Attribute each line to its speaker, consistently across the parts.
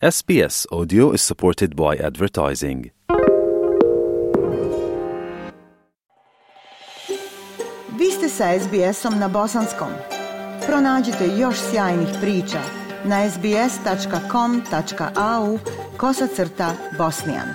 Speaker 1: SBS Audio is supported by advertising. Vi ste sa SBS-om na bosanskom. Pronađite još sjajnih priča na sbs.com.au kosacrta bosnijan.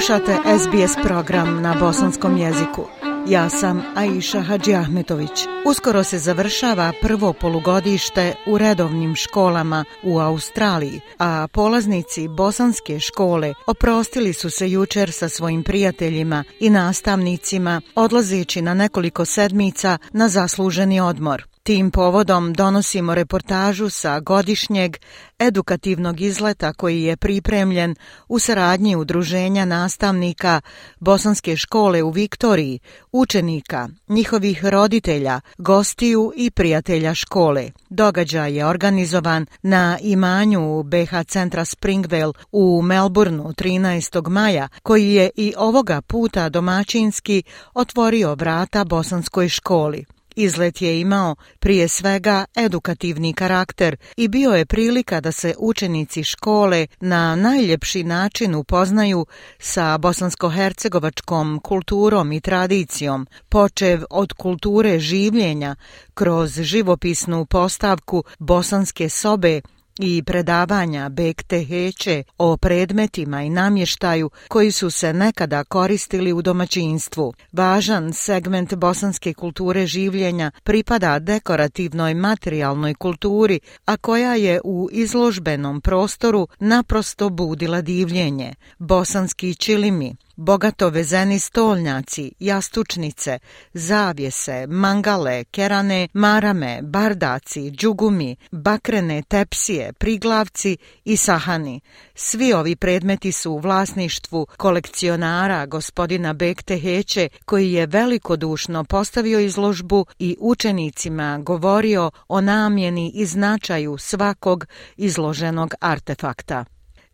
Speaker 1: Slušate SBS program na bosanskom jeziku. Ja sam Aisha Hadži Ahmetović. Uskoro se završava prvo polugodište u redovnim školama u Australiji, a polaznici bosanske škole oprostili su se jučer sa svojim prijateljima i nastavnicima, odlazeći na nekoliko sedmica na zasluženi odmor. Tim povodom donosimo reportažu sa godišnjeg edukativnog izleta koji je pripremljen u saradnji udruženja nastavnika Bosanske škole u Viktoriji, učenika, njihovih roditelja, gostiju i prijatelja škole. Događaj je organizovan na imanju BH centra Springvale u Melbourneu 13. maja, koji je i ovoga puta domaćinski otvorio vrata Bosanskoj školi. Izlet je imao prije svega edukativni karakter i bio je prilika da se učenici škole na najljepši način upoznaju sa bosansko-hercegovačkom kulturom i tradicijom, počev od kulture življenja kroz živopisnu postavku bosanske sobe i predavanja Bekte Heće o predmetima i namještaju koji su se nekada koristili u domaćinstvu. Važan segment bosanske kulture življenja pripada dekorativnoj materijalnoj kulturi, a koja je u izložbenom prostoru naprosto budila divljenje. Bosanski čilimi, Bogato vezeni stolnjaci, jastučnice, zavjese, mangale, kerane, marame, bardaci, džugumi, bakrene, tepsije, priglavci i sahani. Svi ovi predmeti su u vlasništvu kolekcionara gospodina Bekte Heće koji je velikodušno postavio izložbu i učenicima govorio o namjeni i značaju svakog izloženog artefakta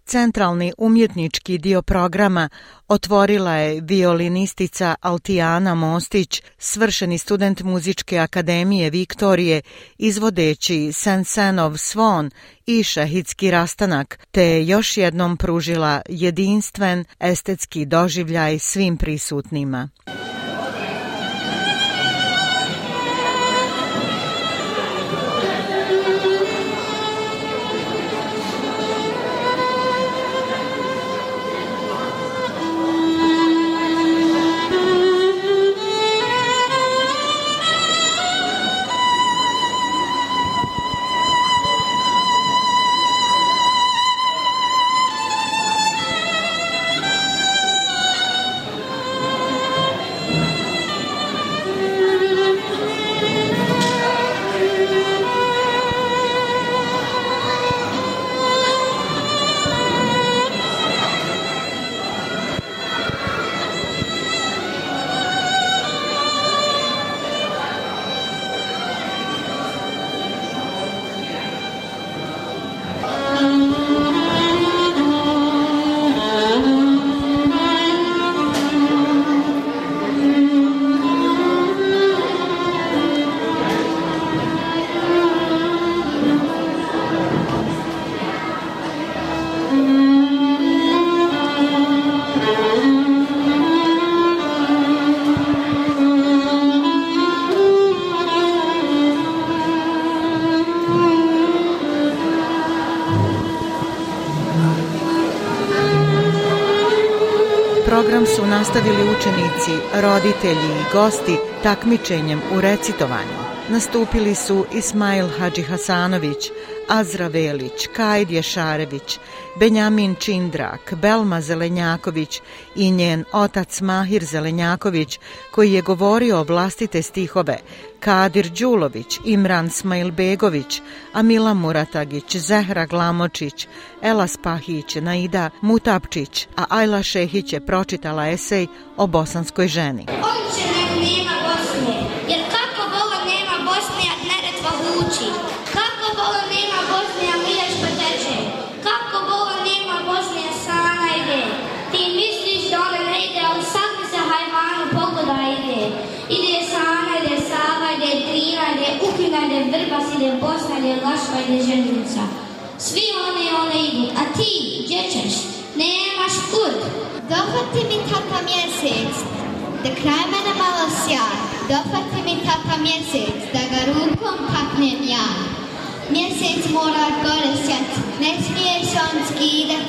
Speaker 1: centralni umjetnički dio programa otvorila je violinistica Altijana Mostić, svršeni student Muzičke akademije Viktorije, izvodeći Sensenov svon i šahitski rastanak, te još jednom pružila jedinstven estetski doživljaj svim prisutnima. program su nastavili učenici, roditelji i gosti takmičenjem u recitovanju. Nastupili su Ismail Hadži Hasanović, Azra Velić, Kajd Ješarević, Benjamin Čindrak, Belma Zelenjaković i njen otac Mahir Zelenjaković koji je govorio o vlastite stihove Kadir Đulović, Imran Begović, Amila Muratagić, Zehra Glamočić, Ela Spahić, Naida Mutapčić, a Ajla Šehić je pročitala esej o bosanskoj ženi.
Speaker 2: sjećaš? Nemaš kud.
Speaker 3: Dohvati mi tata mjesec, da kraj mene malo sja. Dohvati mi tata mjesec, da ga rukom kapnem ja. Mjesec mora gore sjat, ne smiješ on skidat.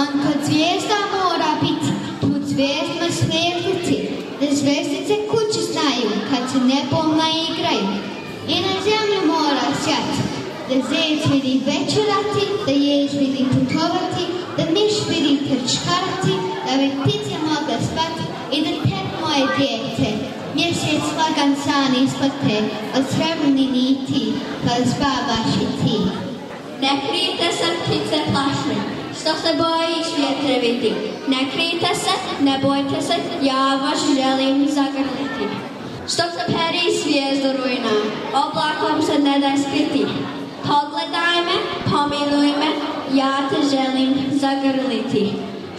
Speaker 3: On kod zvijezda mora bit, put zvijezdma slijediti. Da zvijezdice kući znaju, kad se nebom naigraju. I na zemlju mora sjat, da zec vidi večerati, da jez vidi putovati, da miš vidi trčkarati, da bi ptice mogla spati i da tek moje djete. Mjesec lagan san ispod te, od srebrni niti, pa zbavaš i ti. Ne krijte se
Speaker 4: ptice plašne, što se bojiš vidi. Ne krijte se, ne bojte se, ja vas želim zagrliti. Što se peri svijezdo rujna, oblakom se ne da skriti. Pogledaj me, pomiluj me, ja te želim zagrliti.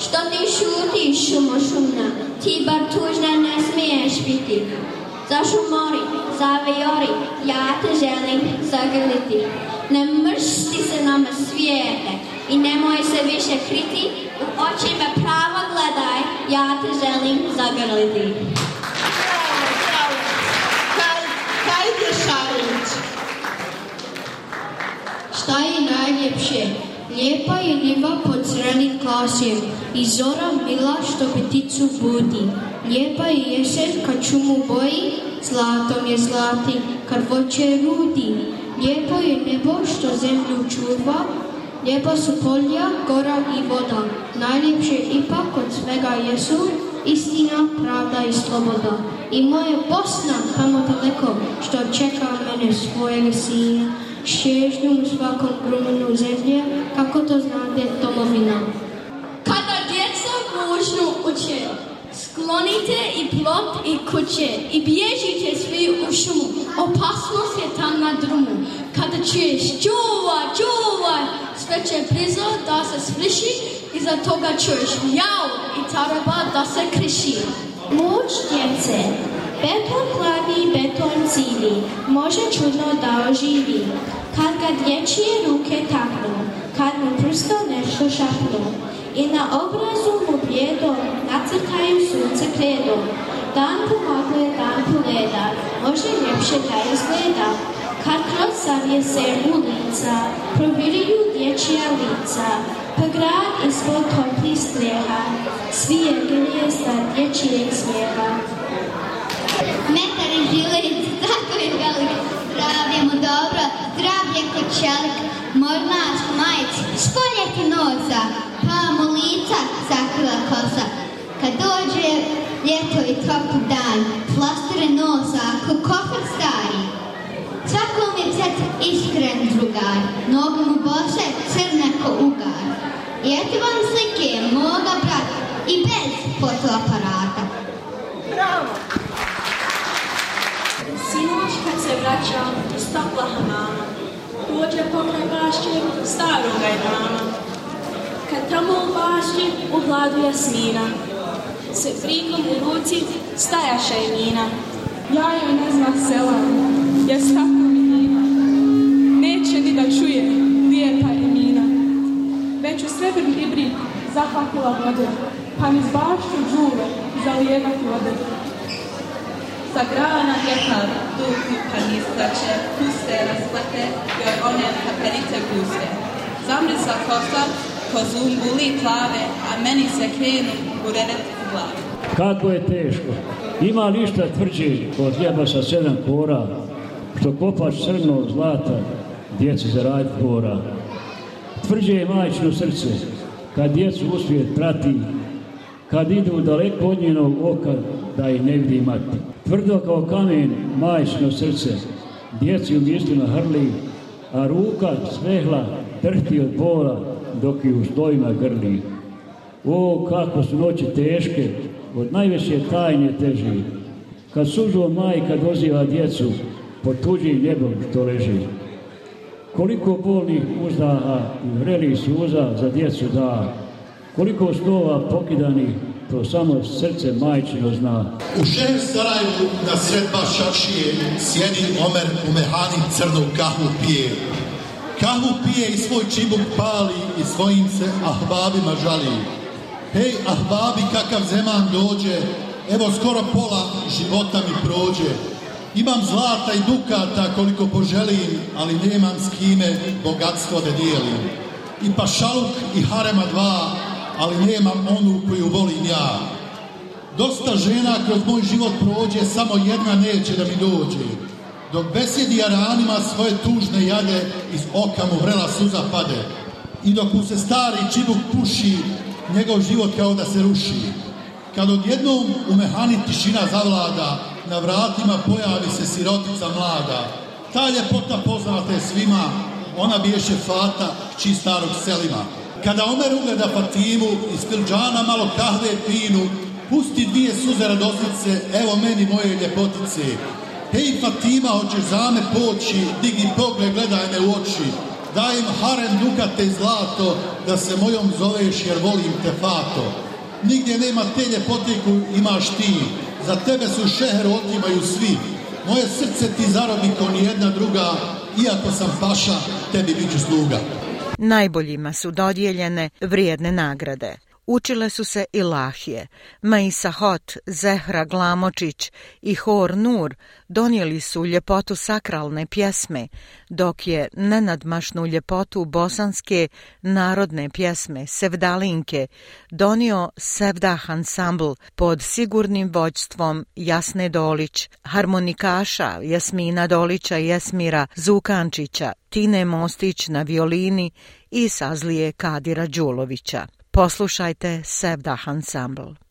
Speaker 4: Što ti šutiš, šumo šumna, ti bar tužna ne smiješ biti. Za šumori, za ja te želim zagrliti. Ne mršti se nama svijete i nemoj se više kriti, u oči pravo gledaj, ja te želim zagrliti.
Speaker 5: Kaj, kaj,
Speaker 6: je najljepše, lijepa je njiva pod zranim klasijem i zora mila što peticu budi. Lijepa je jesen kad čumu boji, zlatom je zlati kad voće rudi. Lijepo je nebo što zemlju čuva, lijepa su polja, gora i voda. Najljepše ipak od svega jesu istina, pravda i sloboda. I moje Bosna tamo daleko što čeka mene svojeg sina šežnjom u svakom grumenu zemlje, kako to znate domovina.
Speaker 7: Kada djeca ružnu uče, sklonite i plot i kuće i bježite svi u šumu, opasnost je tam na drumu. Kada čuješ čuva, čuva, sve će prizo da se spriši i za toga čuješ jau i taraba da se kriši.
Speaker 8: Moć djece, Beton hlavi, beton cili, može čudno da oživi. Kad ga dječje ruke taknu, kad mu prsto nešto šapnu. I na obrazu mu bjedo nacrtaju sunce kredo. Dan pomagle, dan leda, može ljepše da izgleda. Kad kroz zavije se ulica, proviraju dječja lica. Pa grad izvod topli streha, svije gnjezda dječjeg smjeha.
Speaker 9: Metar i žilic, tako je velik. Zdravlje mu dobro, zdravlje ko čelik. Mornaš, majc, školje ti noza, pa mu lica zakrila kosa. Kad dođe ljeto i topli dan, flastire nosa, ko kofar stari. Svakom je cet iskren drugar, nogu mu boše crne ko ugar. Eto vam slike moga brata i bez potopa.
Speaker 10: braća i stakla hamama, dođe pokraj bašće staroga imama. Kad tamo u bašći u hladu jasmina, se prikom u ruci stajaše i
Speaker 11: Ja joj ne zna sela, jer stakla mi nima. Neće ni da čuje, lijeta imina. Već u srebrni brik zahvatila vode, pa mi zbašću džuve zalijevati vode.
Speaker 12: Sagrada Navidad dugi panistače puste rasplete, jer one kapelite guste. sa kosa, kozumbuli plave, a meni se krenu
Speaker 13: u Kako je teško. Ima lišta tvrđi od jeba sa sedam kora, što kopaš crno zlata, djeci raj kora. Tvrđe je majčino srce, kad djecu uspije prati, kad idu daleko od njenog oka, da ih ne vidi Tvrdo kao kamen, majčno srce, djeci u mjestu na hrli, a ruka svehla trhti od bola dok ju stojima grli. O, kako su noći teške, od najveće tajnje teži. Kad suzo majka doziva djecu, po tuđim ljebom što leži. Koliko bolnih uzdaha i vrelih suza za djecu da, koliko stova pokidanih to samo srce majčino zna.
Speaker 14: U šer staraju na sredba šaršije sjedi Omer u mehani crnu kahu pije. Kahu pije i svoj čibuk pali i svojim se ahbabima žali. Hej ahbabi kakav zeman dođe, evo skoro pola života mi prođe. Imam zlata i dukata koliko poželim, ali nemam s kime bogatstvo da dijelim. I pašaluk i harema dva, ali nemam onu koju volim ja. Dosta žena kroz moj život prođe, samo jedna neće da mi dođe. Dok besjedi jaranima svoje tužne jade, iz oka mu vrela suza pade. I dok mu se stari čibuk puši, njegov život kao da se ruši. Kad odjednom u mehani tišina zavlada, na vratima pojavi se sirotica mlada. Ta ljepota poznata je svima, ona biješe Fata, kći starog selima. Kada Omer ugleda Fatimu iz Filđana malo kahve pinu, pusti dvije suze radosnice, evo meni moje ljepotice. Hej Fatima, hoćeš za me poći, digi pogled, gledaj me u oči. Dajem haren dukate i zlato, da se mojom zoveš jer volim te fato. Nigdje nema te ljepote imaš ti, za tebe su šeher otimaju svi. Moje srce ti zarobi ko nijedna druga, iako sam paša, tebi bit sluga.
Speaker 1: Najboljima su dodijeljene vrijedne nagrade učile su se i Ilahije, Hot, Zehra Glamočić i Hor Nur donijeli su ljepotu sakralne pjesme, dok je nenadmašnu ljepotu bosanske narodne pjesme Sevdalinke donio Sevdah ansambl pod sigurnim vođstvom Jasne Dolić, harmonikaša Jasmina Dolića i Jesmira Zukančića, Tine Mostić na violini i Sazlije Kadira Đulovića. Poslušajte Sevdah Ensemble.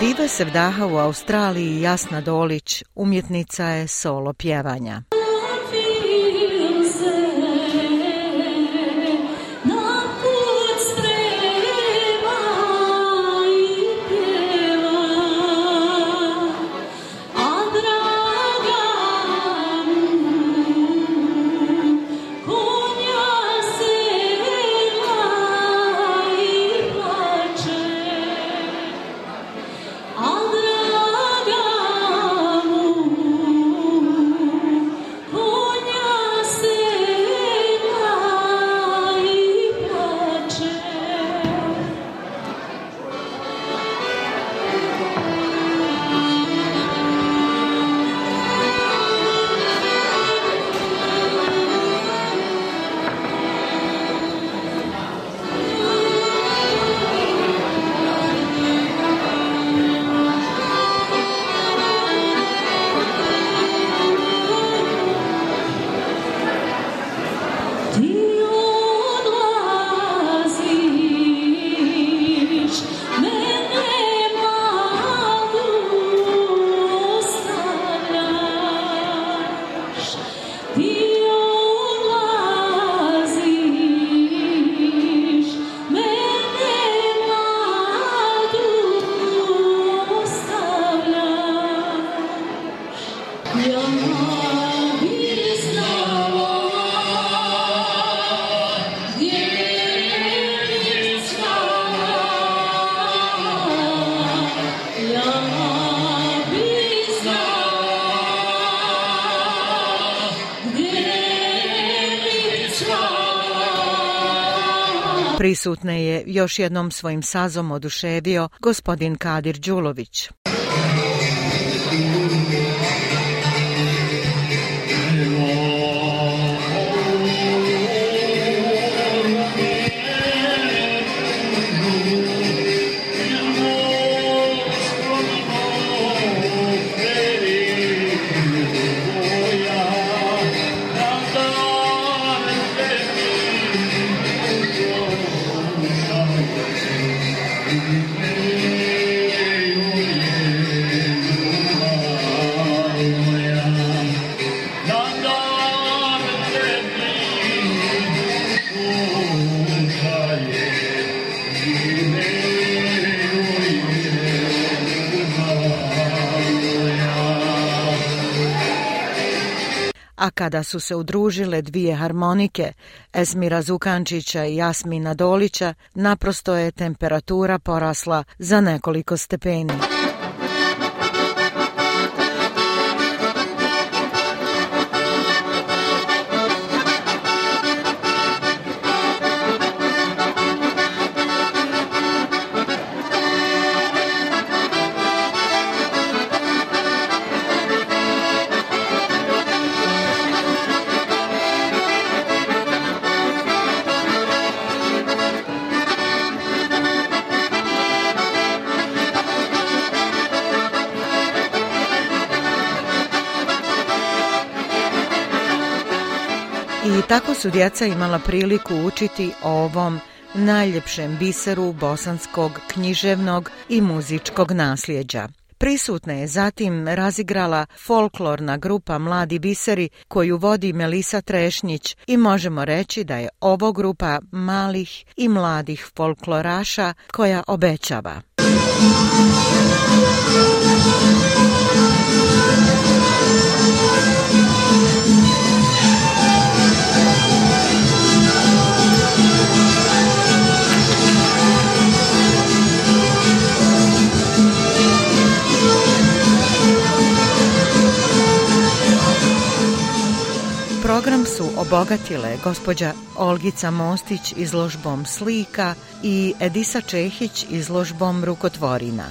Speaker 1: Diva vdaha u Australiji Jasna Dolić umjetnica je solo pjevanja. Prisutne je još jednom svojim sazom oduševio gospodin Kadir Đulović. Amen. kada su se udružile dvije harmonike, Esmira Zukančića i Jasmina Dolića, naprosto je temperatura porasla za nekoliko stepeni. Tako su djeca imala priliku učiti o ovom najljepšem biseru bosanskog književnog i muzičkog nasljeđa. Prisutna je zatim razigrala folklorna grupa Mladi biseri koju vodi Melisa Trešnjić i možemo reći da je ovo grupa malih i mladih folkloraša koja obećava. su obogatile gospođa Olgica Mostić izložbom slika i Edisa Čehić izložbom rukotvorina.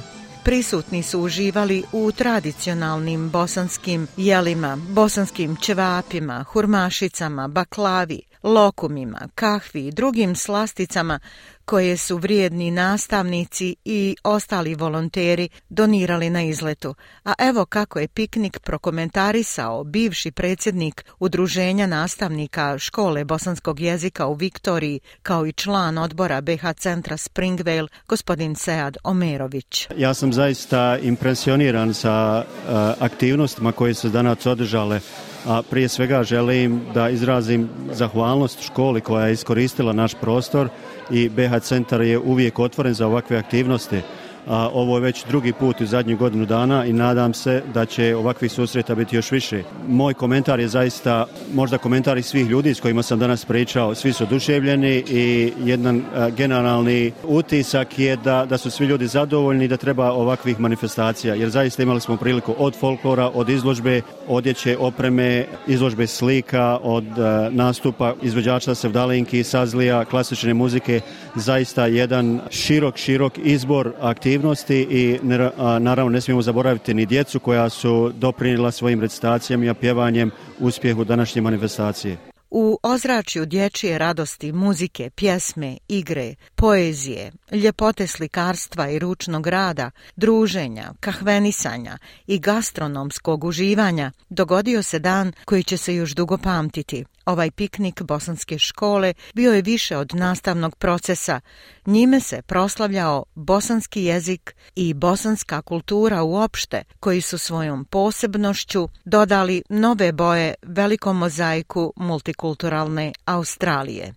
Speaker 1: Prisutni su uživali u tradicionalnim bosanskim jelima, bosanskim ćevapima, hurmašicama, baklavi, lokumima, kahvi i drugim slasticama koje su vrijedni nastavnici i ostali volonteri donirali na izletu. A evo kako je piknik prokomentarisao bivši predsjednik Udruženja nastavnika škole bosanskog jezika u Viktoriji kao i član odbora BH centra Springvale, gospodin Sead Omerović.
Speaker 15: Ja sam zaista impresioniran sa e, aktivnostima koje se danas održale a prije svega želim da izrazim zahvalnost školi koja je iskoristila naš prostor i BH centar je uvijek otvoren za ovakve aktivnosti a ovo je već drugi put u zadnju godinu dana i nadam se da će ovakvih susreta biti još više. Moj komentar je zaista, možda komentar i svih ljudi s kojima sam danas pričao, svi su oduševljeni i jedan e, generalni utisak je da, da su svi ljudi zadovoljni i da treba ovakvih manifestacija, jer zaista imali smo priliku od folklora, od izložbe, odjeće, opreme, izložbe slika, od e, nastupa izvođača Sevdalenki, Sazlija, klasične muzike, zaista jedan širok, širok izbor aktivnosti aktivnosti i naravno ne smijemo zaboraviti ni djecu koja su doprinijela svojim recitacijama i pjevanjem uspjehu današnje manifestacije.
Speaker 1: U ozračju dječje radosti, muzike, pjesme, igre, poezije, ljepote slikarstva i ručnog rada, druženja, kahvenisanja i gastronomskog uživanja dogodio se dan koji će se još dugo pamtiti, Ovaj piknik bosanske škole bio je više od nastavnog procesa. Njime se proslavljao bosanski jezik i bosanska kultura uopšte, koji su svojom posebnošću dodali nove boje velikom mozaiku multikulturalne Australije.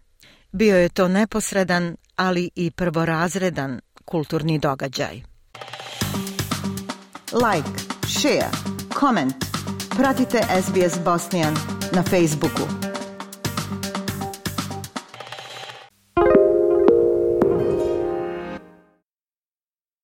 Speaker 1: Bio je to neposredan, ali i prvorazredan kulturni događaj. Like, share, comment. Pratite SBS Bosnian na Facebooku.